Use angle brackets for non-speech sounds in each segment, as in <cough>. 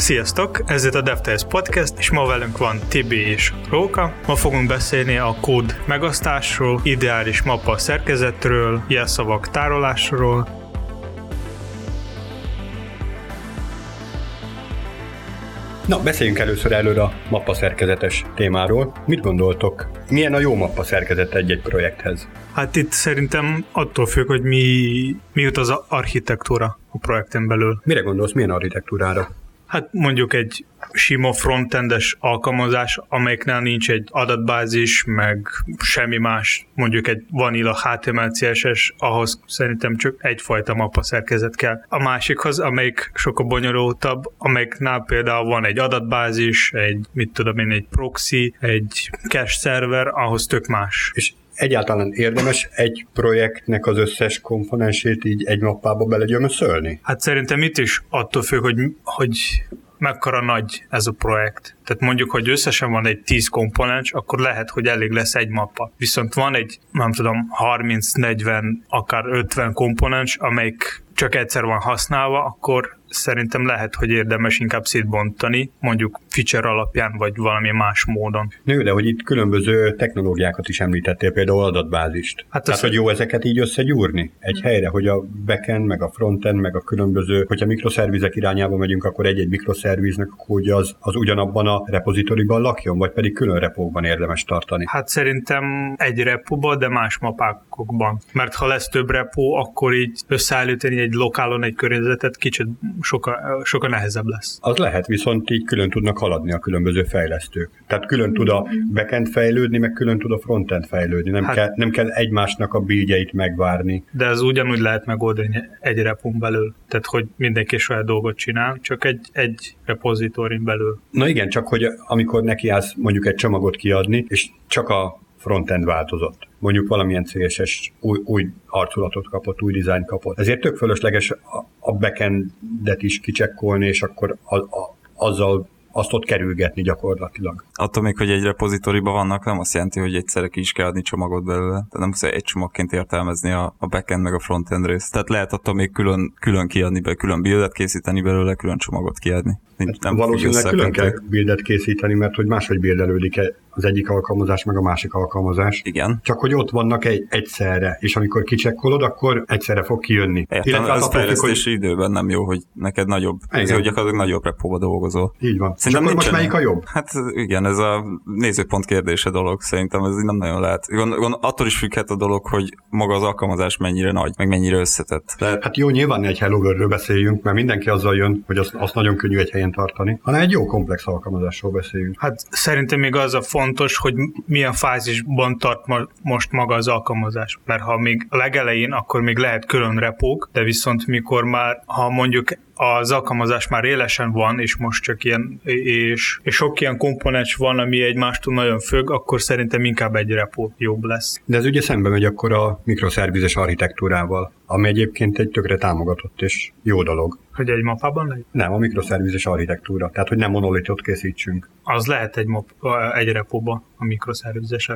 Sziasztok! Ez itt a DevTales Podcast, és ma velünk van Tibi és Róka. Ma fogunk beszélni a kód megosztásról, ideális mappa szerkezetről, jelszavak tárolásról, Na, beszéljünk először előre a mappa szerkezetes témáról. Mit gondoltok? Milyen a jó mappa szerkezet egy-egy projekthez? Hát itt szerintem attól függ, hogy mi, mi jut az architektúra a projekten belül. Mire gondolsz, milyen architektúrára? Hát mondjuk egy sima frontendes alkalmazás, amelyiknél nincs egy adatbázis, meg semmi más, mondjuk egy vanilla HTML, CSS, ahhoz szerintem csak egyfajta mappa szerkezet kell. A másikhoz, amelyik sokkal bonyolultabb, amelyiknál például van egy adatbázis, egy, mit tudom én, egy proxy, egy cache szerver, ahhoz tök más. És egyáltalán érdemes egy projektnek az összes komponensét így egy mappába belegyömöszölni? Hát szerintem itt is attól függ, hogy, hogy mekkora nagy ez a projekt. Tehát mondjuk, hogy összesen van egy 10 komponens, akkor lehet, hogy elég lesz egy mappa. Viszont van egy, nem tudom, 30-40, akár 50 komponens, amelyik csak egyszer van használva, akkor szerintem lehet, hogy érdemes inkább szétbontani, mondjuk feature alapján, vagy valami más módon. Nő, de hogy itt különböző technológiákat is említettél, például adatbázist. Hát Tehát, hogy jó ezeket így összegyúrni egy hmm. helyre, hogy a backend, meg a frontend, meg a különböző, hogyha mikroszervizek irányába megyünk, akkor egy-egy mikroszerviznek kódja az, az ugyanabban a repozitoriban lakjon, vagy pedig külön repókban érdemes tartani? Hát szerintem egy repóban, de más mapákokban. Mert ha lesz több repó, akkor így összeállítani egy lokálon egy környezetet kicsit sokkal, sokkal nehezebb lesz. Az lehet, viszont így külön tudnak haladni a különböző fejlesztők. Tehát külön tud a backend fejlődni, meg külön tud a frontend fejlődni. Nem, hát, kell, nem kell egymásnak a bígyeit megvárni. De ez ugyanúgy lehet megoldani egy repon belül. Tehát, hogy mindenki saját dolgot csinál, csak egy, egy repozitorin belül. Na igen, csak hogy amikor nekiállsz mondjuk egy csomagot kiadni, és csak a frontend változott. Mondjuk valamilyen CSS új, új arculatot kapott, új dizájn kapott. Ezért tök fölösleges a backendet is kicsekkolni, és akkor a, a, azzal azt ott kerülgetni gyakorlatilag. Attól még, hogy egy repozitoriban vannak, nem azt jelenti, hogy egyszerre ki is kell adni csomagot belőle. Tehát nem muszáj egy csomagként értelmezni a, a backend meg a frontend részt. Tehát lehet attól még külön, külön kiadni be, külön buildet készíteni belőle, külön csomagot kiadni. Nincs, nem valószínűleg külön kell buildet készíteni, mert hogy máshogy buildelődik az egyik alkalmazás, meg a másik alkalmazás. Igen. Csak hogy ott vannak egy, egyszerre, és amikor kicsekkolod, akkor egyszerre fog kijönni. Értem, Illetve ez fejlesztési hogy... időben nem jó, hogy neked nagyobb, igen. ez, hogy gyakorlatilag nagyobb repóba dolgozol. Így van. Szerintem akkor most melyik a jobb? Hát igen, ez a nézőpont kérdése dolog, szerintem ez nem nagyon lehet. Gond, gond, attól is függhet a dolog, hogy maga az alkalmazás mennyire nagy, meg mennyire összetett. Lehet... Hát jó, nyilván egy Hello World-ről beszéljünk, mert mindenki azzal jön, hogy azt, azt nagyon könnyű egy helyen tartani, hanem egy jó komplex alkalmazásról beszéljünk. Hát szerintem még az a fontos, hogy milyen fázisban tart ma, most maga az alkalmazás. Mert ha még a legelején, akkor még lehet külön repók, de viszont mikor már, ha mondjuk az alkalmazás már élesen van, és most csak ilyen, és, és sok ilyen komponens van, ami egymástól nagyon függ, akkor szerintem inkább egy repo jobb lesz. De ez ugye szembe megy akkor a mikroszervizes architektúrával, ami egyébként egy tökre támogatott és jó dolog. Hogy egy mapában legyen? Nem, a mikroszervizes architektúra. Tehát, hogy nem monolitot készítsünk. Az lehet egy, map, egy repóba a mikroszervizes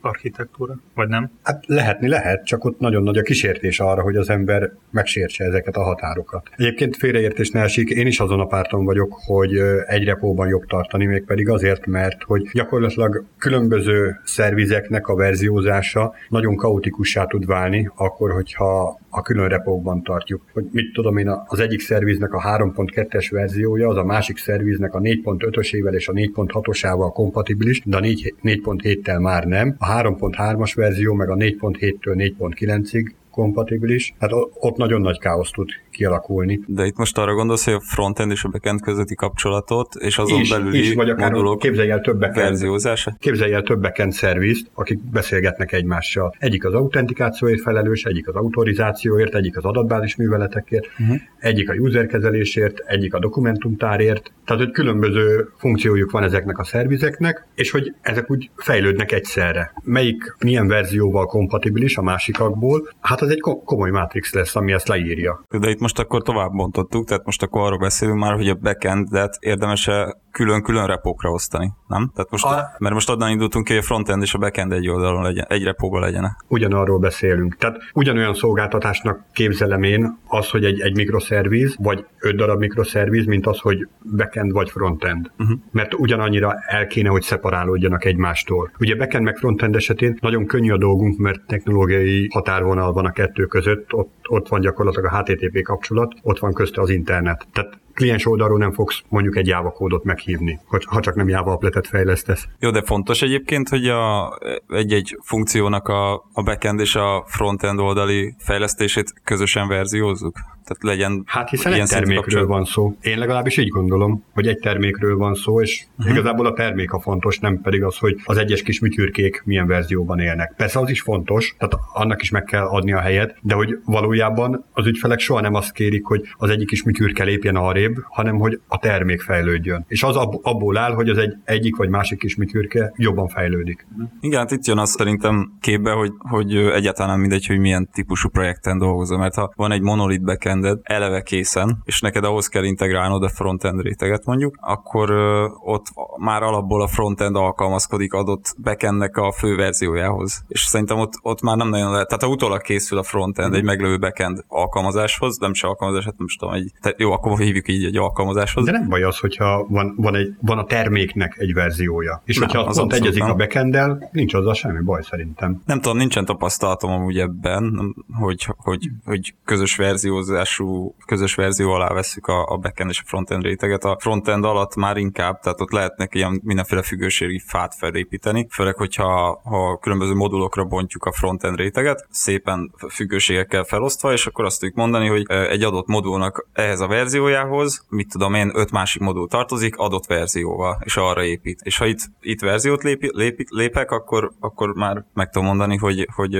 architektúra, vagy nem? Hát lehetni lehet, csak ott nagyon nagy a kísértés arra, hogy az ember megsértse ezeket a határokat. Egyébként félreértés ne esik, én is azon a párton vagyok, hogy egy repóban jobb tartani, mégpedig azért, mert hogy gyakorlatilag különböző szervizeknek a verziózása nagyon kaotikussá tud válni, akkor, hogyha a külön repókban tartjuk. Hogy mit tudom én, az egyik szerviznek a 3.2-es verziója, az a másik szerviznek a 4.5-ösével és a 4.6-osával kompatibilis, de a 4.7-tel már nem. A 3.3-as verzió meg a 4.7-től 4.9-ig kompatibilis, hát ott nagyon nagy káosz tud kialakulni. De itt most arra gondolsz, hogy a frontend és a backend közötti kapcsolatot, és azon is, belüli is, vagy akár modulok képzelj el több verziózása? Képzelj el több backend szervizt, akik beszélgetnek egymással. Egyik az autentikációért felelős, egyik az autorizációért, egyik az adatbázis műveletekért, uh-huh. egyik a user kezelésért, egyik a dokumentumtárért. Tehát, hogy különböző funkciójuk van ezeknek a szervizeknek, és hogy ezek úgy fejlődnek egyszerre. Melyik milyen verzióval kompatibilis a másikakból, hát az egy komoly matrix lesz, ami ezt leírja. De itt most akkor tovább bontottuk, tehát most akkor arról beszélünk már, hogy a backendet érdemes külön-külön repókra osztani, nem? Tehát most, a... mert most onnan indultunk ki, hogy a frontend és a backend egy oldalon legyen, egy repóba legyen. Ugyanarról beszélünk. Tehát ugyanolyan szolgáltatásnak képzelem én az, hogy egy, egy mikroszerviz, vagy öt darab mikroszerviz, mint az, hogy backend vagy frontend. Uh-huh. Mert ugyanannyira el kéne, hogy szeparálódjanak egymástól. Ugye backend meg frontend esetén nagyon könnyű a dolgunk, mert technológiai határvonal van a kettő között, ott, ott van gyakorlatilag a HTTP kapcsolat, ott van közte az internet. Tehát kliens oldalról nem fogsz mondjuk egy Java kódot meghívni, ha csak nem Java appletet fejlesztesz. Jó, de fontos egyébként, hogy a, egy-egy funkciónak a, a backend és a frontend oldali fejlesztését közösen verziózzuk? Tehát legyen Hát hiszen egy termékről van szó. Én legalábbis így gondolom, hogy egy termékről van szó, és uh-huh. igazából a termék a fontos, nem pedig az, hogy az egyes kis műtyürkék milyen verzióban élnek. Persze az is fontos, tehát annak is meg kell adni a helyet, de hogy valójában az ügyfelek soha nem azt kérik, hogy az egyik kis műtyürke lépjen arrébb, hanem hogy a termék fejlődjön. És az abból áll, hogy az egy, egyik vagy másik kis műtyürke jobban fejlődik. Igen, hát itt jön az szerintem képbe, hogy, hogy egyáltalán nem mindegy, hogy milyen típusú projekten dolgozom, mert ha van egy monolit backend backended eleve készen, és neked ahhoz kell integrálnod a frontend réteget mondjuk, akkor ö, ott már alapból a frontend alkalmazkodik adott backendnek a fő verziójához. És szerintem ott, ott már nem nagyon lehet, tehát ha utólag készül a frontend mm. egy meglevő backend alkalmazáshoz, nem is alkalmazás, hát nem is tudom, egy, tehát jó, akkor hívjuk így egy alkalmazáshoz. De nem baj az, hogyha van, van, egy, van a terméknek egy verziója. És nem, hogyha az pont egyezik nem. a backenddel, nincs azzal semmi baj szerintem. Nem tudom, nincsen tapasztalatom amúgy ebben, hogy, hogy, hogy közös verziózás megoldású közös verzió alá veszük a, a backend és a frontend réteget. A frontend alatt már inkább, tehát ott lehetnek ilyen mindenféle függőségi fát felépíteni, főleg, hogyha ha különböző modulokra bontjuk a frontend réteget, szépen függőségekkel felosztva, és akkor azt tudjuk mondani, hogy egy adott modulnak ehhez a verziójához, mit tudom én, öt másik modul tartozik adott verzióval, és arra épít. És ha itt, itt verziót lépi, lépi, lépek, akkor, akkor már meg tudom mondani, hogy, hogy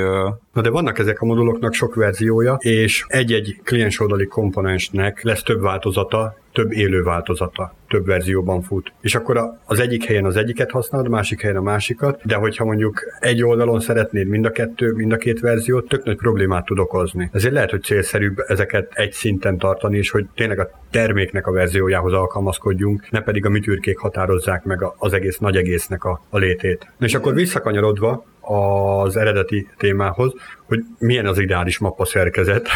Na de vannak ezek a moduloknak sok verziója, és egy-egy kliens kliens oldali komponensnek lesz több változata, több élő változata, több verzióban fut. És akkor az egyik helyen az egyiket használod, másik helyen a másikat, de hogyha mondjuk egy oldalon szeretnéd mind a kettő, mind a két verziót, tök nagy problémát tud okozni. Ezért lehet, hogy célszerűbb ezeket egy szinten tartani, és hogy tényleg a terméknek a verziójához alkalmazkodjunk, ne pedig a műtürkék határozzák meg az egész nagy egésznek a, a létét. És akkor visszakanyarodva az eredeti témához, hogy milyen az ideális mappa szerkezet,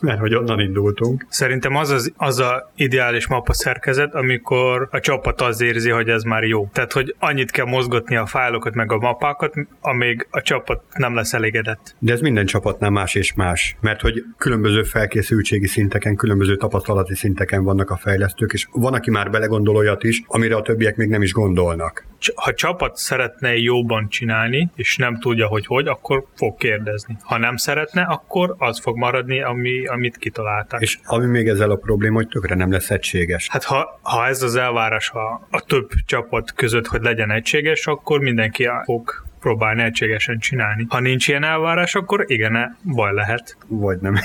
mert hogy onnan indultunk. Szerintem az az, az a ideális mappa szerkezet, amikor a csapat az érzi, hogy ez már jó. Tehát, hogy annyit kell mozgatni a fájlokat meg a mappákat, amíg a csapat nem lesz elégedett. De ez minden csapatnál más és más, mert hogy különböző felkészültségi szinteken, különböző tapasztalati szinteken vannak a fejlesztők, és van, aki már belegondol olyat is, amire a többiek még nem is gondolnak. Ha csapat szeretne jóban csinálni, és nem tudja, hogy hogy, akkor fog kérdezni. Ha nem szeretne, akkor az fog maradni, ami, amit kitaláltak. És ami még ezzel a probléma, hogy tökre nem lesz egységes. Hát ha, ha ez az elvárás a, a több csapat között, hogy legyen egységes, akkor mindenki fog próbálni egységesen csinálni. Ha nincs ilyen elvárás, akkor igen, baj lehet. Vagy nem. <laughs>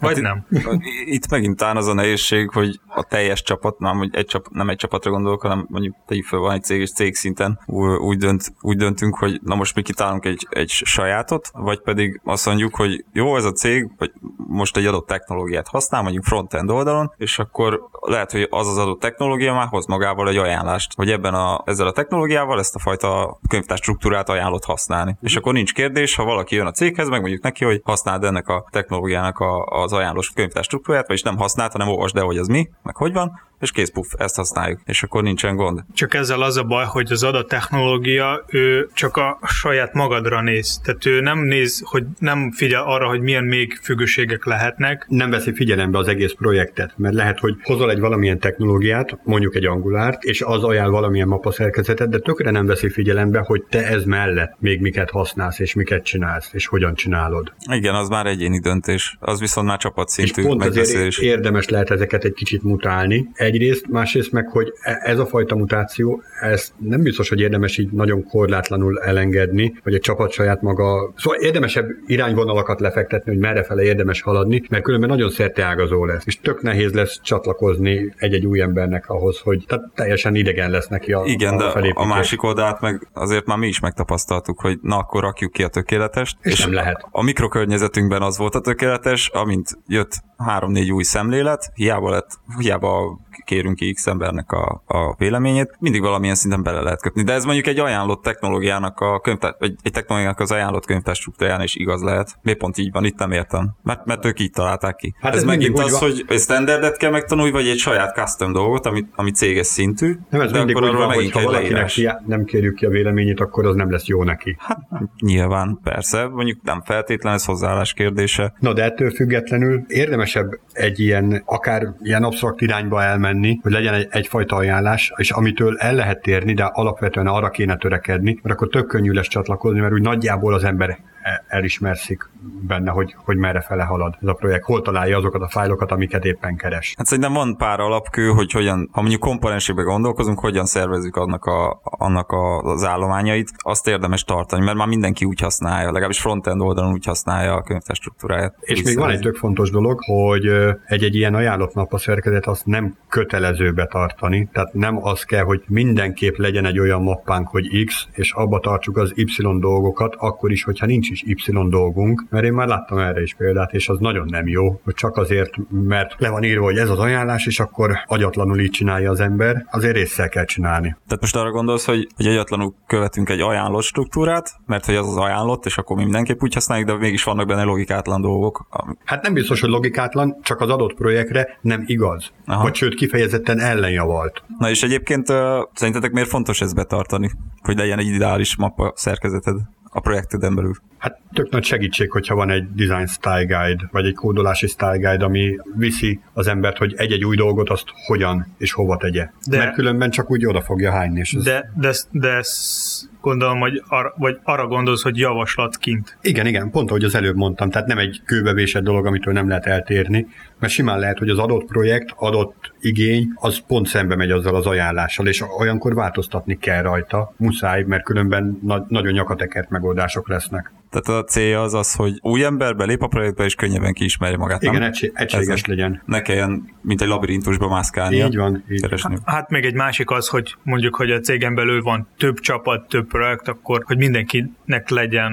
Vagy hát nem. <laughs> Itt megint talán az a nehézség, hogy a teljes csapat, nem, hogy egy csap, nem egy csapatra gondolok, hanem mondjuk tegyük fel van egy cég és cég szinten úgy, dönt, úgy döntünk, hogy na most mi kitálunk egy, egy sajátot, vagy pedig azt mondjuk, hogy jó, ez a cég, vagy most egy adott technológiát használ, mondjuk frontend oldalon, és akkor lehet, hogy az az adott technológia már hoz magával egy ajánlást, hogy ebben a, ezzel a technológiával ezt a fajta könyvtár struktúrát technológiát ajánlott használni. Mm. És akkor nincs kérdés, ha valaki jön a céghez, meg mondjuk neki, hogy használd ennek a technológiának a, az ajánlós könyvtár struktúrát, vagyis nem használt, hanem olvasd el, hogy az mi, meg hogy van, és kész puff, ezt használjuk, és akkor nincsen gond. Csak ezzel az a baj, hogy az adott technológia, ő csak a saját magadra néz. Tehát ő nem néz, hogy nem figyel arra, hogy milyen még függőségek lehetnek. Nem veszi figyelembe az egész projektet, mert lehet, hogy hozol egy valamilyen technológiát, mondjuk egy angulárt, és az ajánl valamilyen mapa szerkezetet, de tökre nem veszi figyelembe, hogy te ez mellett még miket használsz, és miket csinálsz, és hogyan csinálod. Igen, az már egyéni döntés. Az viszont már csapatszintű és pont azért érdemes lehet ezeket egy kicsit mutálni egyrészt, másrészt meg, hogy e- ez a fajta mutáció, ez nem biztos, hogy érdemes így nagyon korlátlanul elengedni, vagy a csapat saját maga, szóval érdemesebb irányvonalakat lefektetni, hogy merre fele érdemes haladni, mert különben nagyon ágazó lesz, és tök nehéz lesz csatlakozni egy-egy új embernek ahhoz, hogy tehát teljesen idegen lesz neki a Igen, a de a másik oldalt meg azért már mi is megtapasztaltuk, hogy na akkor rakjuk ki a tökéletest. És, és nem lehet. A mikrokörnyezetünkben az volt a tökéletes, amint jött három-négy új szemlélet, hiába, lett, hiába kérünk ki X embernek a, a véleményét, mindig valamilyen szinten bele lehet kötni. De ez mondjuk egy ajánlott technológiának a könyvtár, vagy egy technológiának az ajánlott könyvtár struktúráján is igaz lehet. Miért pont így van? Itt nem értem. Mert, mert ők így találták ki. Hát ez, ez megint az, van. hogy egy standardet kell megtanulni, vagy egy saját custom dolgot, ami, ami céges szintű. Nem, ez mindig úgy van, hogy ha valakinek nem kérjük ki a véleményét, akkor az nem lesz jó neki. Hát nyilván, persze, mondjuk nem feltétlen ez hozzáállás kérdése. Na de ettől függetlenül érdemesebb egy ilyen, akár ilyen absztrakt irányba elmenni, hogy legyen egy, egyfajta ajánlás, és amitől el lehet térni, de alapvetően arra kéne törekedni, mert akkor tök könnyű lesz csatlakozni, mert úgy nagyjából az ember elismerszik benne, hogy, hogy merre fele halad ez a projekt, hol találja azokat a fájlokat, amiket éppen keres. Hát szerintem van pár alapkő, hogy hogyan, ha mondjuk komponenségbe gondolkozunk, hogyan szervezzük annak, a, annak a, az állományait, azt érdemes tartani, mert már mindenki úgy használja, legalábbis frontend oldalon úgy használja a könyvtár struktúráját. És még van egy tök fontos dolog, hogy egy-egy ilyen ajánlott a szerkezet azt nem kötelező betartani, tehát nem az kell, hogy mindenképp legyen egy olyan mappánk, hogy X, és abba tartsuk az Y dolgokat, akkor is, hogyha nincs is Y dolgunk, mert én már láttam erre is példát, és az nagyon nem jó, hogy csak azért, mert le van írva, hogy ez az ajánlás, és akkor agyatlanul így csinálja az ember, azért észre kell csinálni. Tehát most arra gondolsz, hogy, hogy agyatlanul követünk egy ajánlott struktúrát, mert hogy az az ajánlott, és akkor mi mindenképp úgy használjuk, de mégis vannak benne logikátlan dolgok. Ami... Hát nem biztos, hogy logikátlan, csak az adott projektre nem igaz. Aha. Vagy sőt, kifejezetten ellenjavalt. Na és egyébként szerintetek miért fontos ezt betartani, hogy legyen egy ideális mappa szerkezeted? A projekteden belül? Hát tök nagy segítség, hogyha van egy design style guide, vagy egy kódolási style guide, ami viszi az embert, hogy egy-egy új dolgot azt hogyan és hova tegye. De, Mert különben csak úgy oda fogja hányni. És ez... de, de, de ezt gondolom, hogy ar, vagy arra gondolsz, hogy javaslatként. Igen, igen, pont ahogy az előbb mondtam, tehát nem egy kőbevésett dolog, amitől nem lehet eltérni, mert simán lehet, hogy az adott projekt, adott igény, az pont szembe megy azzal az ajánlással, és olyankor változtatni kell rajta, muszáj, mert különben na- nagyon nyakatekert megoldások lesznek. Tehát a célja az az, hogy új ember belép a projektbe, és könnyebben kiismerje magát. Igen, nem? Egység, egységes Ezen legyen. Ne kelljen, mint egy labirintusba mászkálnia. Így van. Így. Hát, hát még egy másik az, hogy mondjuk, hogy a cégen belül van több csapat, több projekt, akkor hogy mindenkinek legyen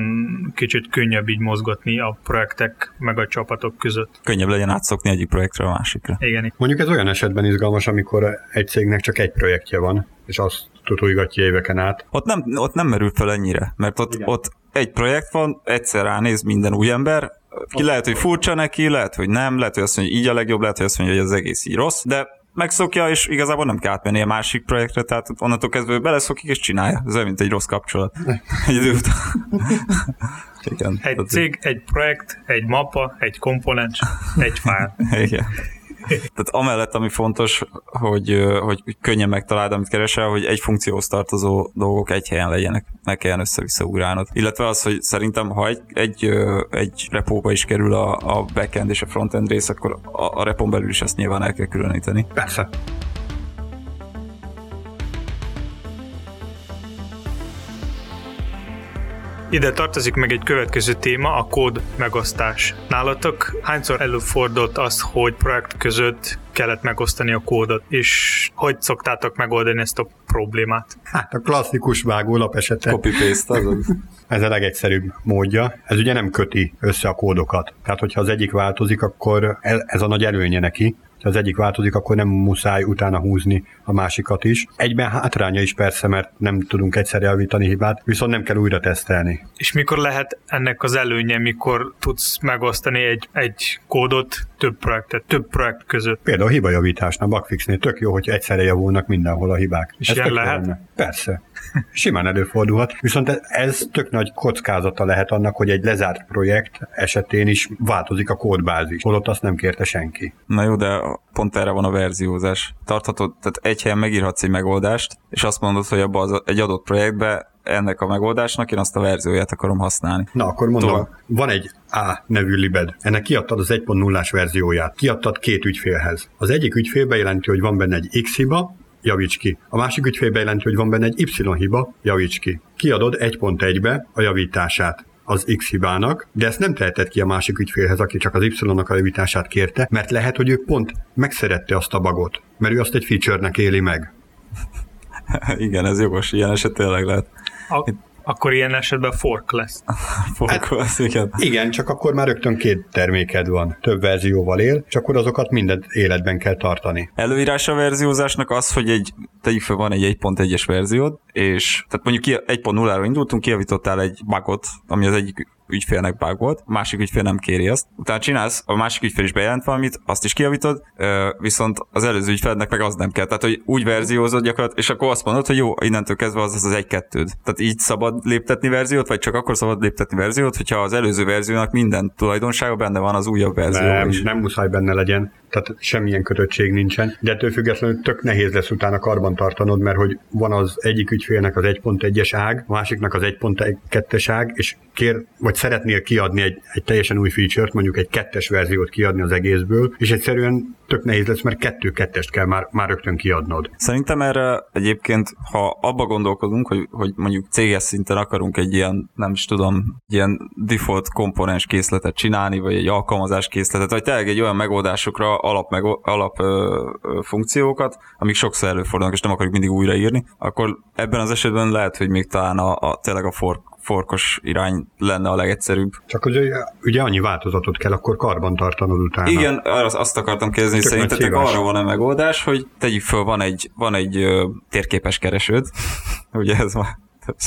kicsit könnyebb így mozgatni a projektek meg a csapatok között. Könnyebb legyen átszokni egyik projektre a másikra. Igen. Mondjuk ez olyan esetben izgalmas, amikor egy cégnek csak egy projektje van, és azt tutulgatja éveken át. Ott nem, ott nem merül fel ennyire, mert ott, ott egy projekt van, egyszer ránéz minden új ember, ki lehet, hogy furcsa neki, lehet, hogy nem, lehet, hogy azt mondja, hogy így a legjobb, lehet, hogy azt mondja, hogy az egész így rossz, de megszokja, és igazából nem kell átmenni a másik projektre, tehát onnantól kezdve beleszokik és csinálja. Ez olyan, mint egy rossz kapcsolat. <laughs> egy idő után. <laughs> Igen. Egy cég, egy projekt, egy mappa, egy komponens, egy fájl. <laughs> Igen. Tehát amellett, ami fontos, hogy, hogy könnyen megtaláld, amit keresel, hogy egy funkcióhoz tartozó dolgok egy helyen legyenek, ne kelljen össze-vissza ugrálnod. Illetve az, hogy szerintem, ha egy, egy, egy repóba is kerül a, a backend és a frontend rész, akkor a, a repon belül is ezt nyilván el kell különíteni. Persze. Ide tartozik meg egy következő téma, a kód megosztás. Nálatok hányszor előfordult az, hogy projekt között kellett megosztani a kódot, és hogy szoktátok megoldani ezt a problémát? Hát a klasszikus vágólap esete. Copy-paste az. <laughs> Ez a legegyszerűbb módja. Ez ugye nem köti össze a kódokat. Tehát, hogyha az egyik változik, akkor ez a nagy előnye neki, az egyik változik, akkor nem muszáj utána húzni a másikat is. Egyben hátránya is persze, mert nem tudunk egyszer javítani hibát, viszont nem kell újra tesztelni. És mikor lehet ennek az előnye, mikor tudsz megosztani egy, egy kódot több projektet, több projekt között? Például a hibajavításnál, bugfixnél tök jó, hogy egyszerre javulnak mindenhol a hibák. És Ez ilyen lehet? Lenne. Persze. <laughs> Simán előfordulhat, viszont ez tök nagy kockázata lehet annak, hogy egy lezárt projekt esetén is változik a kódbázis, holott azt nem kérte senki. Na jó, de pont erre van a verziózás. Tarthatod, tehát egy helyen megírhatsz egy megoldást, és azt mondod, hogy abban az egy adott projektbe ennek a megoldásnak én azt a verzióját akarom használni. Na, akkor mondom, Tovább. van egy A nevű libed. Ennek kiadtad az 1.0-ás verzióját. Kiadtad két ügyfélhez. Az egyik ügyfél bejelenti, hogy van benne egy X hiba, javíts ki. A másik ügyfél bejelenti, hogy van benne egy Y hiba, javíts ki. Kiadod 1.1-be a javítását az X hibának, de ezt nem teheted ki a másik ügyfélhez, aki csak az Y-nak a javítását kérte, mert lehet, hogy ő pont megszerette azt a bagot, mert ő azt egy feature-nek éli meg. <laughs> Igen, ez jogos, ilyen eset tényleg lehet. A, Akkor ilyen esetben fork lesz. <laughs> fork hát, lesz, igen. Igen, csak akkor már rögtön két terméked van, több verzióval él, és akkor azokat minden életben kell tartani. Előírás a verziózásnak az, hogy egy, tegyük fel, van egy 1.1-es verziód, és tehát mondjuk 1.0-ra indultunk, kijavítottál egy bugot, ami az egyik ügyfélnek bug volt, a másik ügyfél nem kéri azt. Utána csinálsz, a másik ügyfél is bejelent valamit, azt is kijavítod, viszont az előző ügyfélnek meg az nem kell. Tehát, hogy úgy verziózod gyakorlatilag, és akkor azt mondod, hogy jó, innentől kezdve az az, az egy-kettőd. Tehát így szabad léptetni verziót, vagy csak akkor szabad léptetni verziót, hogyha az előző verziónak minden tulajdonsága benne van az újabb verzió nem, is. Nem muszáj benne legyen tehát semmilyen kötöttség nincsen, de ettől függetlenül tök nehéz lesz utána karban tartanod, mert hogy van az egyik ügyfélnek az 1.1-es ág, a másiknak az 1.2-es ág, és kér, vagy szeretnél kiadni egy, egy teljesen új feature-t, mondjuk egy kettes verziót kiadni az egészből, és egyszerűen tök nehéz lesz, mert kettő-kettest kell már, már rögtön kiadnod. Szerintem erre egyébként, ha abba gondolkodunk, hogy, hogy mondjuk céges szinten akarunk egy ilyen, nem is tudom, ilyen default komponens készletet csinálni, vagy egy alkalmazás készletet, vagy tényleg egy olyan megoldásokra alap, meg, alap ö, ö, funkciókat, amik sokszor előfordulnak, és nem akarjuk mindig újraírni, akkor ebben az esetben lehet, hogy még talán a, a tényleg a fork forkos irány lenne a legegyszerűbb. Csak ugye, ugye annyi változatot kell akkor karban tartanod utána. Igen, azt akartam kérdezni, hogy szerintetek arra van-e megoldás, hogy tegyük föl, van egy, van egy ö, térképes keresőd, <laughs> ugye ez már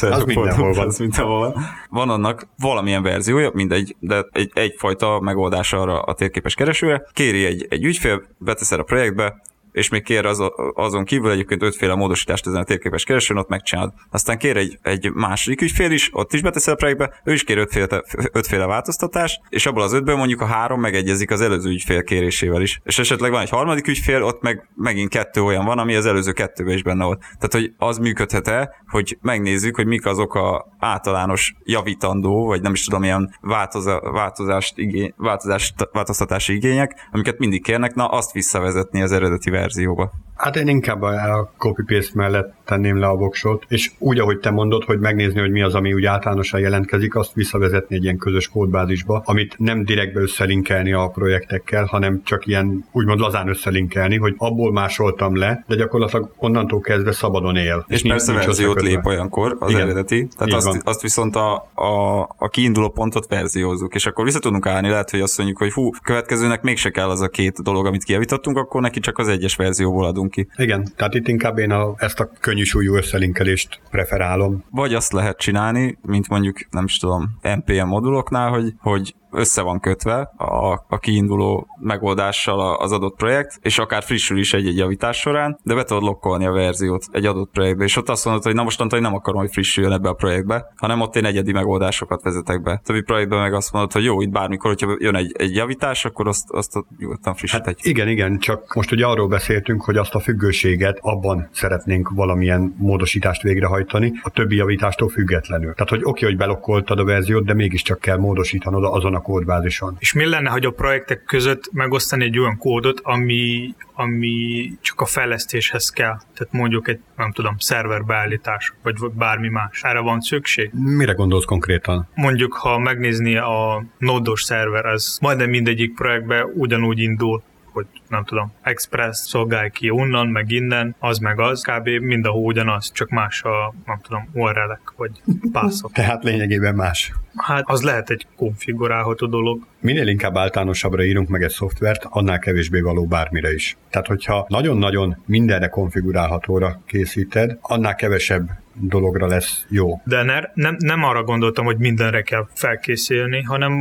az mindenhol van. Az mindenhol van. Van annak valamilyen verziója, mindegy, de egy, egyfajta megoldás arra a térképes keresőre. Kéri egy, egy ügyfél, beteszed a projektbe, és még kér az, azon kívül egyébként ötféle módosítást ezen a térképes keresőn, ott megcsinálod. Aztán kér egy, egy második ügyfél is, ott is beteszel a projektbe, ő is kér ötféle, ötféle változtatást, és abból az ötből mondjuk a három megegyezik az előző ügyfél kérésével is. És esetleg van egy harmadik ügyfél, ott meg megint kettő olyan van, ami az előző kettőben is benne volt. Tehát, hogy az működhet-e, hogy megnézzük, hogy mik azok a általános javítandó, vagy nem is tudom, ilyen változa, változást igény, változást, változtatási igények, amiket mindig kérnek, na azt visszavezetni az eredeti verzióba. Hát én inkább a copy-paste mellett tenném le a voksot, és úgy, ahogy te mondod, hogy megnézni, hogy mi az, ami úgy általánosan jelentkezik, azt visszavezetni egy ilyen közös kódbázisba, amit nem direktbe összelinkelni a projektekkel, hanem csak ilyen úgymond lazán összelinkelni, hogy abból másoltam le, de gyakorlatilag onnantól kezdve szabadon él. És, és persze nincs verziót lép olyankor, az Igen. eredeti, tehát azt, azt, viszont a, a, a kiinduló pontot verziózzuk, és akkor vissza tudunk állni, lehet, hogy azt mondjuk, hogy hú, következőnek mégse kell az a két dolog, amit kijavítottunk, akkor neki csak az egyes verzióból adunk ki. Igen, tehát itt inkább én a, ezt a könnyű súlyú összelinkelést preferálom. Vagy azt lehet csinálni, mint mondjuk, nem is tudom, NPM moduloknál, hogy, hogy össze van kötve a, a kiinduló megoldással az adott projekt, és akár frissül is egy-egy javítás során, de be tudod lokkolni a verziót egy adott projektbe, és ott azt mondod, hogy na mostantól nem akarom, hogy frissüljön ebbe a projektbe, hanem ott én egyedi megoldásokat vezetek be. Többi projektben meg azt mondod, hogy jó, itt bármikor, hogyha jön egy, egy javítás, akkor azt, azt nyugodtan frissíthetjük. Hát igen, igen, csak most ugye arról beszéltünk, hogy azt a függőséget abban szeretnénk valamilyen módosítást végrehajtani, a többi javítástól függetlenül. Tehát, hogy oké, okay, hogy belokkoltad a verziót, de mégiscsak kell módosítanod azon a kódbázison. És mi lenne, hogy a projektek között megosztani egy olyan kódot, ami, ami csak a fejlesztéshez kell? Tehát mondjuk egy, nem tudom, szerverbeállítás, vagy bármi más. Erre van szükség? Mire gondolsz konkrétan? Mondjuk, ha megnézni a nódos szerver, az majdnem mindegyik projektben ugyanúgy indul, hogy nem tudom, Express szolgálj ki onnan, meg innen, az meg az, kb. mindenhol ugyanaz, csak más a, nem tudom, url vagy pászok. <laughs> Tehát lényegében más. Hát az lehet egy konfigurálható dolog. Minél inkább általánosabbra írunk meg egy szoftvert, annál kevésbé való bármire is. Tehát, hogyha nagyon-nagyon mindenre konfigurálhatóra készíted, annál kevesebb dologra lesz jó. De ne, nem, nem arra gondoltam, hogy mindenre kell felkészülni, hanem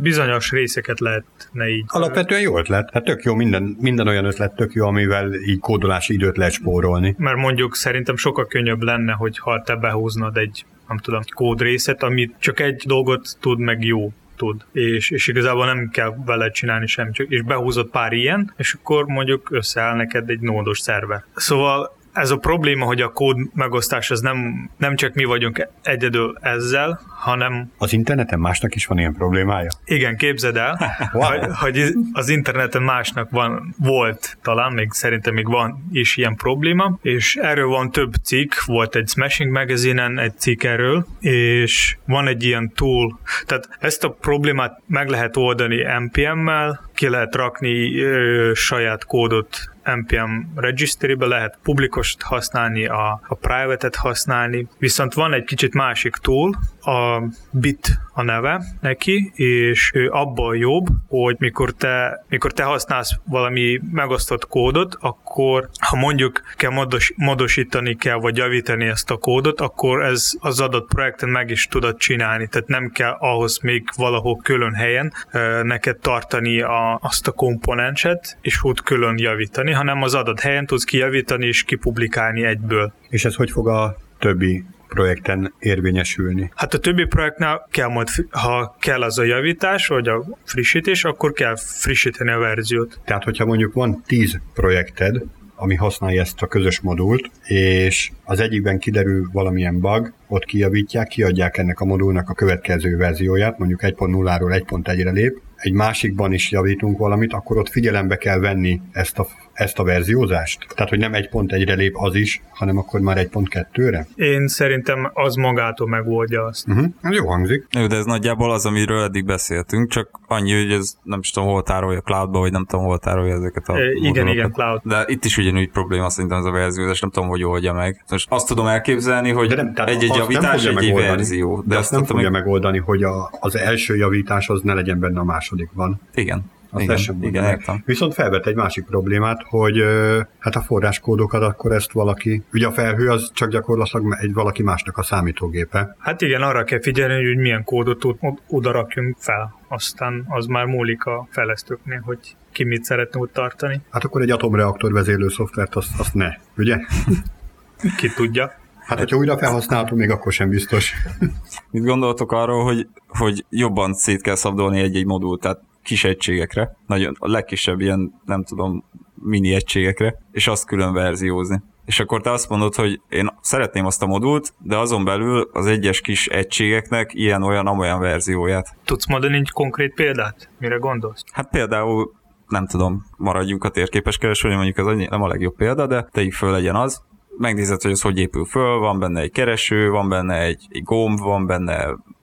bizonyos részeket lehetne így. Alapvetően jó ötlet. Hát tök jó, minden, minden olyan ötlet tök jó, amivel így kódolási időt lehet spórolni. Mert mondjuk szerintem sokkal könnyebb lenne, hogyha te behúznod egy nem tudom, kódrészet, amit csak egy dolgot tud meg jó tud, és, és igazából nem kell vele csinálni sem, csak, és behúzott pár ilyen, és akkor mondjuk összeáll neked egy nódos szerver. Szóval ez a probléma, hogy a kód megosztás az nem, nem csak mi vagyunk egyedül ezzel, hanem... Az interneten másnak is van ilyen problémája? Igen, képzeld el, <laughs> wow. hogy, hogy az interneten másnak van, volt talán, még szerintem még van is ilyen probléma, és erről van több cikk, volt egy Smashing magazine egy cikk erről, és van egy ilyen tool, tehát ezt a problémát meg lehet oldani NPM-mel, ki lehet rakni ö, saját kódot NPM registry-be, lehet publikost használni, a, a private-et használni, viszont van egy kicsit másik tool, a Bit a neve neki, és ő abban jobb, hogy mikor te, mikor te használsz valami megosztott kódot, akkor ha mondjuk kell modos, modosítani kell, vagy javítani ezt a kódot, akkor ez az adott projekten meg is tudod csinálni, tehát nem kell ahhoz még valahol külön helyen neked tartani a, azt a komponenset, és úgy külön javítani, hanem az adott helyen tudsz kijavítani és kipublikálni egyből. És ez hogy fog a többi projekten érvényesülni? Hát a többi projektnál kell majd, ha kell az a javítás, vagy a frissítés, akkor kell frissíteni a verziót. Tehát, hogyha mondjuk van 10 projekted, ami használja ezt a közös modult, és az egyikben kiderül valamilyen bug, ott kijavítják, kiadják ennek a modulnak a következő verzióját, mondjuk 1.0-ról 1.1-re lép, egy másikban is javítunk valamit, akkor ott figyelembe kell venni ezt a, ezt a verziózást? Tehát, hogy nem egy pont egyre lép az is, hanem akkor már egy pont kettőre? Én szerintem az magától megoldja azt. Uh-huh. Jó hangzik. Jó, de ez nagyjából az, amiről eddig beszéltünk, csak annyi, hogy ez nem is tudom, hol tárolja cloudba, vagy nem tudom, hol tárolja ezeket a e, Igen, igen, cloud. De itt is ugyanúgy probléma szerintem ez a verziózás, nem tudom, hogy oldja meg. Most azt tudom elképzelni, hogy egy-egy javítás, egy verzió. De, de azt nem fogja meg... megoldani, hogy a, az első javítás az ne legyen benne a másodikban. Igen. Azt igen, sem igen, értem. Viszont felvet egy másik problémát, hogy hát a forráskódokat akkor ezt valaki, ugye a felhő az csak gyakorlatilag egy valaki másnak a számítógépe. Hát igen, arra kell figyelni, hogy milyen kódot oda rakjunk fel. Aztán az már múlik a fejlesztőknél, hogy ki mit szeretne úgy tartani. Hát akkor egy atomreaktor vezérlő szoftvert azt, azt ne, ugye? <laughs> ki tudja. Hát, hogyha újra felhasználható, még akkor sem biztos. Mit gondoltok arról, hogy, hogy jobban szét kell szabdolni egy-egy modult, tehát kis egységekre, nagyon, a legkisebb ilyen, nem tudom, mini egységekre, és azt külön verziózni. És akkor te azt mondod, hogy én szeretném azt a modult, de azon belül az egyes kis egységeknek ilyen-olyan-amolyan verzióját. Tudsz mondani egy konkrét példát? Mire gondolsz? Hát például nem tudom, maradjunk a térképes keresőnél, mondjuk ez nem a legjobb példa, de tegyük föl legyen az, megnézed, hogy ez hogy épül föl, van benne egy kereső, van benne egy, egy gomb, van benne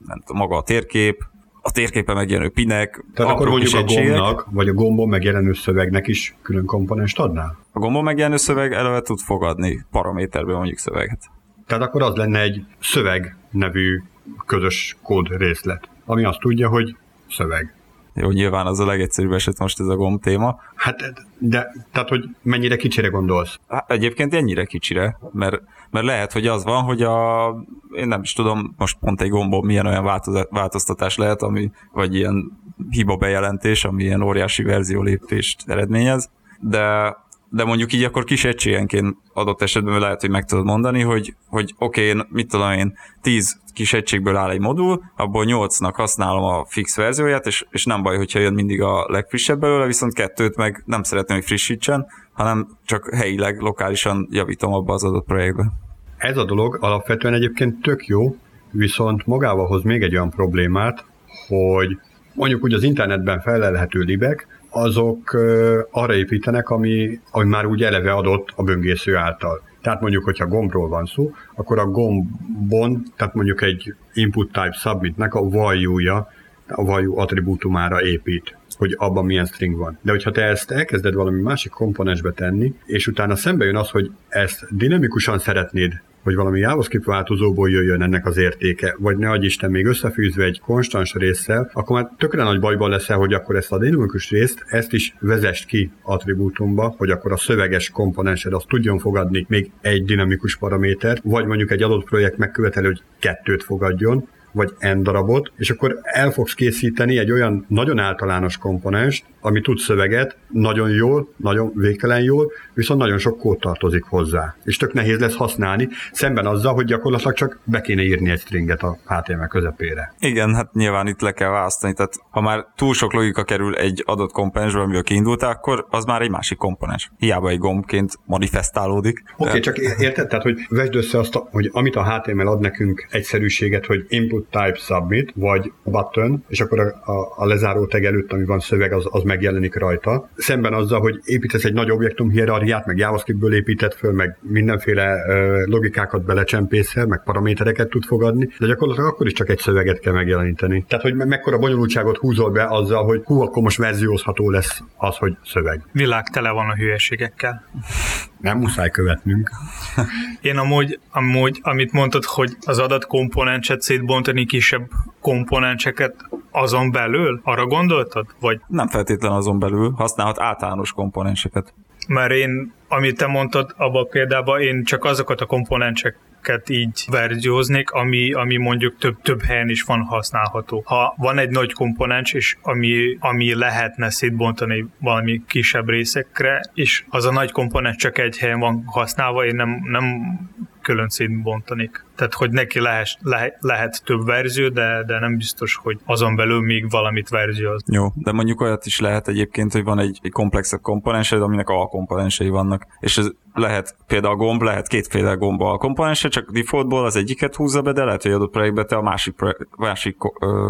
nem tudom, maga a térkép, a térképen megjelenő pinek, Tehát akkor mondjuk a gombnak, vagy a gombon megjelenő szövegnek is külön komponenst adnál? A gombon megjelenő szöveg eleve tud fogadni paraméterben mondjuk szöveget. Tehát akkor az lenne egy szöveg nevű közös kód részlet, ami azt tudja, hogy szöveg. Jó, nyilván az a legegyszerűbb eset most ez a gomb téma. Hát, de, tehát, hogy mennyire kicsire gondolsz? Hát, egyébként ennyire kicsire, mert, mert lehet, hogy az van, hogy a, én nem is tudom, most pont egy gombon milyen olyan változtatás lehet, ami, vagy ilyen hiba bejelentés, ami ilyen óriási verzió lépést eredményez, de de mondjuk így akkor kis egységenként adott esetben lehet, hogy meg tudod mondani, hogy, hogy oké, okay, mit tudom én, 10 kis egységből áll egy modul, abból 8-nak használom a fix verzióját, és, és nem baj, hogyha jön mindig a legfrissebb belőle, viszont kettőt meg nem szeretném, hogy frissítsen, hanem csak helyileg, lokálisan javítom abba az adott projektbe. Ez a dolog alapvetően egyébként tök jó, viszont magával hoz még egy olyan problémát, hogy mondjuk úgy az internetben felelhető libek, azok arra építenek, ami, ami már úgy eleve adott a böngésző által. Tehát mondjuk, hogyha gombról van szó, akkor a gombon, tehát mondjuk egy input type submitnek a value a value attribútumára épít hogy abban milyen string van. De hogyha te ezt elkezded valami másik komponensbe tenni, és utána szembe jön az, hogy ezt dinamikusan szeretnéd hogy valami JavaScript változóból jöjjön ennek az értéke, vagy ne adj Isten még összefűzve egy konstans résszel, akkor már tökre nagy bajban leszel, hogy akkor ezt a dinamikus részt, ezt is vezest ki attribútumba, hogy akkor a szöveges komponensed azt tudjon fogadni még egy dinamikus paraméter, vagy mondjuk egy adott projekt megkövetel, hogy kettőt fogadjon, vagy n darabot, és akkor el fogsz készíteni egy olyan nagyon általános komponens, ami tud szöveget, nagyon jól, nagyon végtelen jól, viszont nagyon sok kód tartozik hozzá. És tök nehéz lesz használni, szemben azzal, hogy gyakorlatilag csak be kéne írni egy stringet a HTML közepére. Igen, hát nyilván itt le kell választani, tehát ha már túl sok logika kerül egy adott komponensbe, amiből kiindultál, akkor az már egy másik komponens. Hiába egy gombként manifestálódik. Oké, okay, de... csak érted? Tehát, hogy vesd össze azt, hogy amit a HTML ad nekünk egyszerűséget, hogy input type submit, vagy button, és akkor a, a, a lezáró tag előtt, ami van szöveg, az, az megjelenik rajta. Szemben azzal, hogy építesz egy nagy objektum hierarchiát, meg JavaScriptből épített föl, meg mindenféle uh, logikákat belecsempészel, meg paramétereket tud fogadni, de gyakorlatilag akkor is csak egy szöveget kell megjeleníteni. Tehát, hogy me- mekkora bonyolultságot húzol be azzal, hogy hú, akkor most verziózható lesz az, hogy szöveg. Világ tele van a hülyeségekkel. Nem muszáj követnünk. Én amúgy, amúgy, amit mondtad, hogy az adatkomponenset szétbontani kisebb komponenseket azon belül, arra gondoltad? Vagy Nem feltétlen azon belül, használhat általános komponenseket. mert én, amit te mondtad abban a példában, én csak azokat a komponenseket így verzióznék, ami, ami mondjuk több, több helyen is van használható. Ha van egy nagy komponens, és ami, ami lehetne szétbontani valami kisebb részekre, és az a nagy komponens csak egy helyen van használva, én nem, nem külön szétbontanék. Tehát, hogy neki lehet, lehet, lehet több verzió, de, de nem biztos, hogy azon belül még valamit verzióz. Jó, de mondjuk olyat is lehet egyébként, hogy van egy, egy komplexebb komponensed, aminek alkomponensei vannak. És ez lehet például gomb, lehet kétféle gomb alkomponense, csak defaultból az egyiket húzza be, de lehet, hogy adott projektbe te a másik, projekt, másik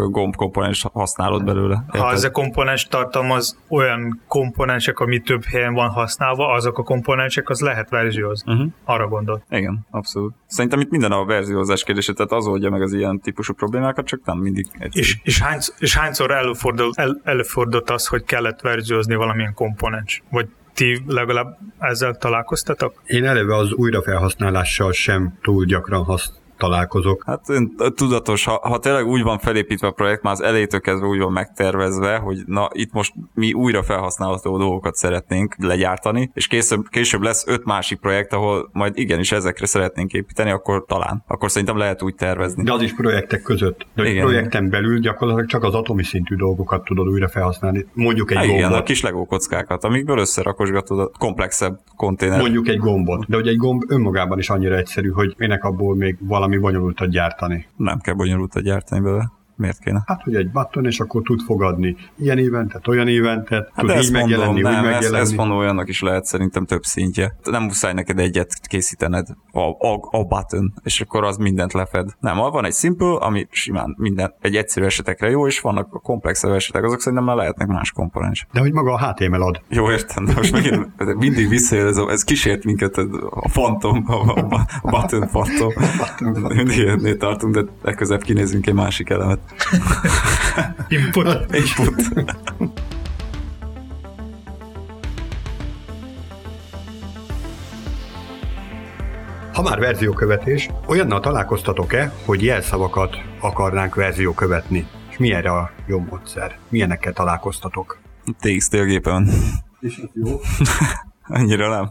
gomb komponens használod belőle. Ha Érted? ez a komponens tartalmaz olyan komponensek, ami több helyen van használva, azok a komponensek, az lehet verziózni. Uh-huh. Arra gondol. Igen, abszolút. Szerintem itt minden a verziózás kérdése, tehát az oldja meg az ilyen típusú problémákat, csak nem mindig egyszerű. És, és, hány, és hányszor előfordul, el, előfordult az, hogy kellett verziózni valamilyen komponens? Vagy ti legalább ezzel találkoztatok? Én eleve az újrafelhasználással sem túl gyakran hasz, találkozok. Hát én tudatos, ha, ha tényleg úgy van felépítve a projekt, már az elejétől kezdve úgy van megtervezve, hogy na itt most mi újra felhasználható dolgokat szeretnénk legyártani, és később, később lesz öt másik projekt, ahol majd igenis ezekre szeretnénk építeni, akkor talán. Akkor szerintem lehet úgy tervezni. De az is projektek között. De Igen. projekten belül gyakorlatilag csak az atomi szintű dolgokat tudod újra felhasználni. Mondjuk egy Há, igen, a gombot. kis legó kockákat, amikből összerakosgatod a komplexebb konténer. Mondjuk egy gombot. De hogy egy gomb önmagában is annyira egyszerű, hogy minek abból még valami bonyolultat gyártani. Nem kell bonyolultat gyártani belőle. Miért kéne? Hát, hogy egy button, és akkor tud fogadni ilyen éventet, olyan éventet, Hát tud ezt így mondom, megjelenni, nem, úgy ezt, megjelenni. ezt mondom, olyannak is lehet szerintem több szintje. Nem muszáj neked egyet készítened, a, a, a button, és akkor az mindent lefed. Nem, van egy simple, ami simán minden, egy egyszerű esetekre jó, és vannak a komplexebb esetek, azok szerintem már lehetnek más komponens. De hogy maga a HTML ad. Jó, értem, de most megint mindig visszajön, ez, ez kísért minket a fantom, a, a, a button fantom. Mindig tartunk, de legközelebb kinézünk egy másik elemet. <laughs> Input. Input. Ha már verziókövetés, olyannal találkoztatok-e, hogy jelszavakat akarnánk verzió követni? És mi erre a jó módszer? Milyenekkel találkoztatok? TXT a gépen. És ez jó. <laughs> Annyira nem.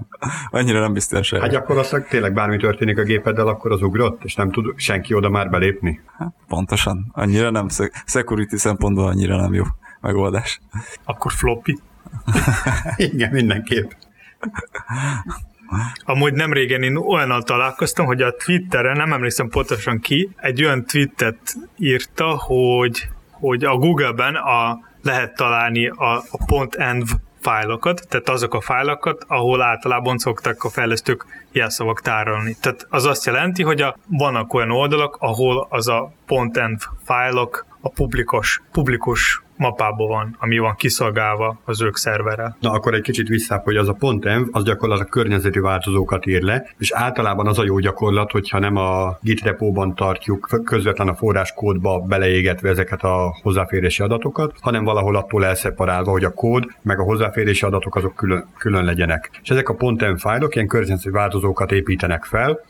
Annyira nem biztos. Hát gyakorlatilag tényleg bármi történik a gépeddel, akkor az ugrott, és nem tud senki oda már belépni. Hát, pontosan. Annyira nem. Szek- Security szempontból annyira nem jó megoldás. Akkor floppy. <laughs> Igen, mindenképp. Amúgy nem régen én olyannal találkoztam, hogy a Twitteren, nem emlékszem pontosan ki, egy olyan tweetet írta, hogy, hogy a Google-ben a, lehet találni a, a .env fájlokat, tehát azok a fájlokat, ahol általában szoktak a fejlesztők jelszavak tárolni. Tehát az azt jelenti, hogy a, vannak olyan oldalak, ahol az a .env fájlok a publikus, publikus mapában van, ami van kiszolgálva az ők szerverrel. Na akkor egy kicsit visszább, hogy az a .env, az gyakorlatilag környezeti változókat ír le, és általában az a jó gyakorlat, hogyha nem a Git repóban tartjuk közvetlen a forráskódba beleégetve ezeket a hozzáférési adatokat, hanem valahol attól elszeparálva, hogy a kód meg a hozzáférési adatok azok külön, külön legyenek. És ezek a .env fájlok ilyen környezeti változókat építenek fel,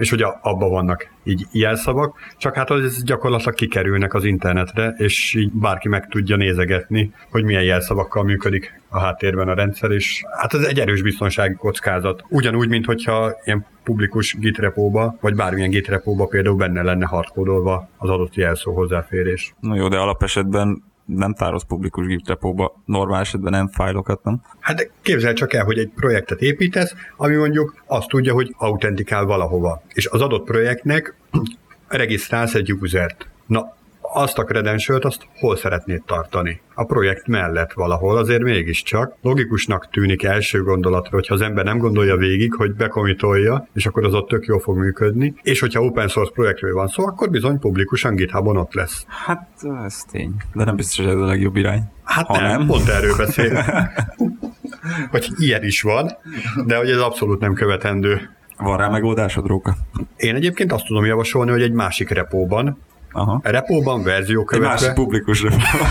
és hogy abban vannak így jelszavak, csak hát az gyakorlatilag kikerülnek az internetre, és így bárki meg tudja nézegetni, hogy milyen jelszavakkal működik a háttérben a rendszer, és hát ez egy erős biztonsági kockázat. Ugyanúgy, mint hogyha ilyen publikus git repóba, vagy bármilyen git repóba például benne lenne hardkódolva az adott jelszó hozzáférés. No jó, de alapesetben nem tárolsz publikus Git repóba, normál esetben nem fájlokat, nem? Hát képzel csak el, hogy egy projektet építesz, ami mondjuk azt tudja, hogy autentikál valahova. És az adott projektnek <clears throat> regisztrálsz egy usert. Na, azt a credentialt, azt hol szeretnéd tartani? A projekt mellett valahol, azért mégiscsak. Logikusnak tűnik első gondolatra, hogyha az ember nem gondolja végig, hogy bekomitolja, és akkor az ott tök jól fog működni. És hogyha open source projektről van szó, akkor bizony publikusan GitHubon ott lesz. Hát ez tény. De nem biztos, hogy ez a legjobb irány. Hát ha nem, nem, pont erről beszél. <laughs> hogy ilyen is van, de hogy ez abszolút nem követendő. Van rá megoldásod, Róka? Én egyébként azt tudom javasolni, hogy egy másik repóban, Aha. A repóban verzió követve. Egy másik publikus repóban.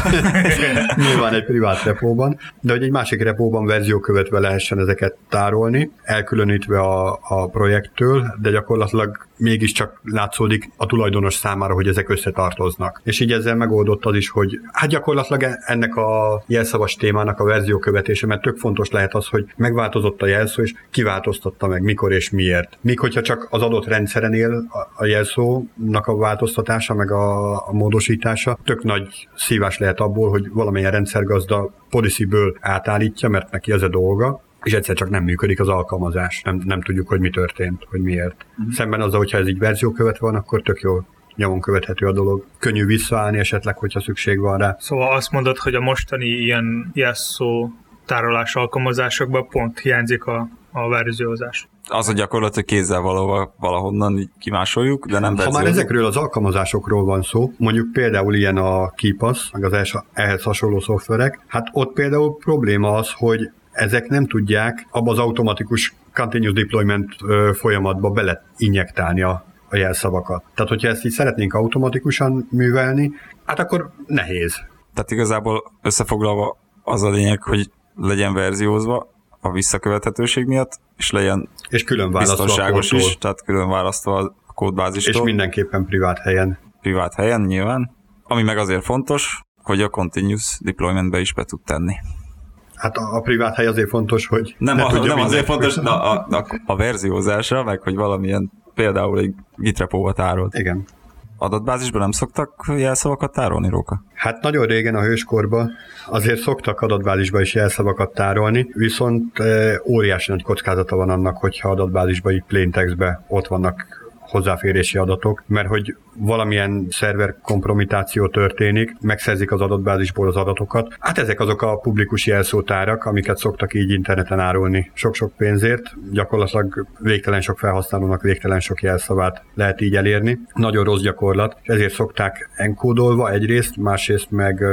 <laughs> Nyilván egy privát repóban, de hogy egy másik repóban verzió követve lehessen ezeket tárolni, elkülönítve a, a projektől, de gyakorlatilag mégiscsak látszódik a tulajdonos számára, hogy ezek összetartoznak. És így ezzel megoldott az is, hogy hát gyakorlatilag ennek a jelszavas témának a verzió követése, mert tök fontos lehet az, hogy megváltozott a jelszó, és kiváltoztatta meg mikor és miért. Míg hogyha csak az adott rendszeren él a jelszónak a változtatása, meg a, a módosítása, tök nagy szívás lehet abból, hogy valamilyen rendszergazda policyből átállítja, mert neki ez a dolga, és egyszer csak nem működik az alkalmazás. Nem, nem tudjuk, hogy mi történt, hogy miért. Uh-huh. Szemben azzal, hogyha ez így verzió követve van, akkor tök jó nyomon követhető a dolog. Könnyű visszaállni esetleg, hogyha szükség van rá. Szóval azt mondod, hogy a mostani ilyen jelszó tárolás alkalmazásokban pont hiányzik a, a verziózás. Az a gyakorlat, hogy kézzel valahol, valahonnan kimásoljuk, de nem Ha már ezekről az alkalmazásokról van szó, mondjuk például ilyen a KeePass, meg az ehhez hasonló szoftverek, hát ott például probléma az, hogy ezek nem tudják abba az automatikus continuous deployment folyamatba bele injektálni a, a jelszavakat. Tehát, hogyha ezt így szeretnénk automatikusan művelni, hát akkor nehéz. Tehát igazából összefoglalva az a lényeg, hogy legyen verziózva a visszakövethetőség miatt, és legyen és külön biztonságos is, tehát külön választva a kódbázistól. És mindenképpen privát helyen. Privát helyen nyilván. Ami meg azért fontos, hogy a continuous deploymentbe is be tud tenni. Hát a, a privát hely azért fontos, hogy nem, ne a, nem azért fontos a, a, a, a verziózása, meg hogy valamilyen például egy gitrepóba tárolt. Igen. Adatbázisban nem szoktak jelszavakat tárolni, Róka? Hát nagyon régen a hőskorban azért szoktak adatbázisba is jelszavakat tárolni, viszont e, óriási nagy kockázata van annak, hogyha adatbázisba, így plain textbe ott vannak hozzáférési adatok, mert hogy valamilyen szerver kompromitáció történik, megszerzik az adatbázisból az adatokat. Hát ezek azok a publikus jelszótárak, amiket szoktak így interneten árulni sok-sok pénzért. Gyakorlatilag végtelen sok felhasználónak végtelen sok jelszavát lehet így elérni. Nagyon rossz gyakorlat, és ezért szokták enkódolva egyrészt, másrészt meg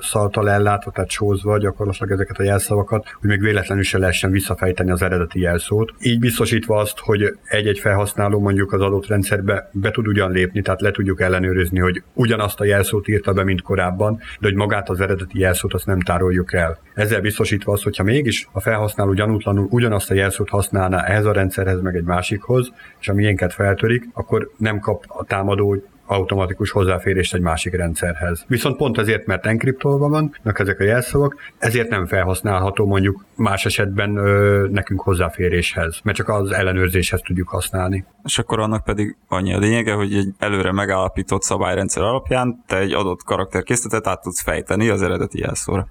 szaltal ellátva, tehát sózva gyakorlatilag ezeket a jelszavakat, hogy még véletlenül se lehessen visszafejteni az eredeti jelszót. Így biztosítva azt, hogy egy-egy felhasználó mondjuk az adott rendszerbe be tud ugyan lépni, tehát le tudjuk ellenőrizni, hogy ugyanazt a jelszót írta be, mint korábban, de hogy magát az eredeti jelszót azt nem tároljuk el. Ezzel biztosítva az, hogyha mégis a felhasználó gyanútlanul ugyanazt a jelszót használná ehhez a rendszerhez, meg egy másikhoz, és a miénket feltörik, akkor nem kap a támadó automatikus hozzáférést egy másik rendszerhez. Viszont pont ezért, mert enkriptolva vannak ezek a jelszavak, ezért nem felhasználható mondjuk más esetben ö, nekünk hozzáféréshez, mert csak az ellenőrzéshez tudjuk használni. És akkor annak pedig annyi a lényege, hogy egy előre megállapított szabályrendszer alapján te egy adott karakterkészletet át tudsz fejteni az eredeti jelszóra.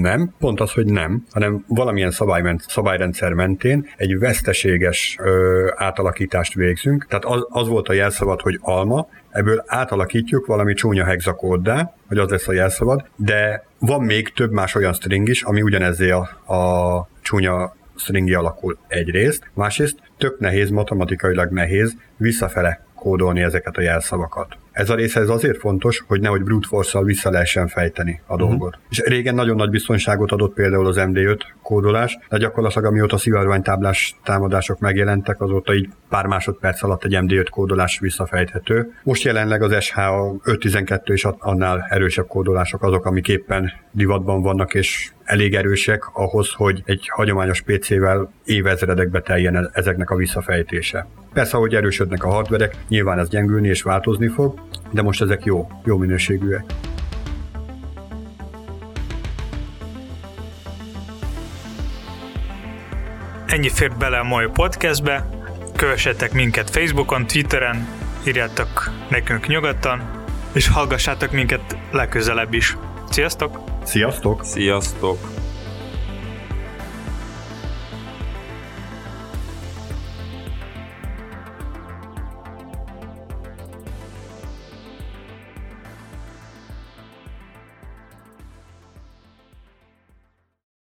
Nem, pont az, hogy nem, hanem valamilyen szabályment, szabályrendszer mentén egy veszteséges ö, átalakítást végzünk. Tehát az, az volt a jelszavad, hogy alma, ebből átalakítjuk valami csúnya hexakóddá, hogy az lesz a jelszavad, de van még több más olyan string is, ami ugyanezzé a, a csúnya stringi alakul egyrészt, másrészt tök nehéz, matematikailag nehéz visszafele kódolni ezeket a jelszavakat. Ez a része ez azért fontos, hogy nehogy brute force vissza lehessen fejteni a uh-huh. dolgot. És régen nagyon nagy biztonságot adott például az MD5 kódolás, de gyakorlatilag amióta szivárványtáblás támadások megjelentek, azóta így pár másodperc alatt egy MD5 kódolás visszafejthető. Most jelenleg az SH 512 és annál erősebb kódolások azok, amik éppen divatban vannak, és elég erősek ahhoz, hogy egy hagyományos PC-vel évezredekbe teljen ezeknek a visszafejtése. Persze, ahogy erősödnek a hardverek, nyilván ez gyengülni és változni fog, de most ezek jó, jó minőségűek. Ennyi fért bele a mai podcastbe. Kövessetek minket Facebookon, Twitteren, írjátok nekünk nyugodtan, és hallgassátok minket legközelebb is. Sziasztok! Sziasztok! Sziasztok!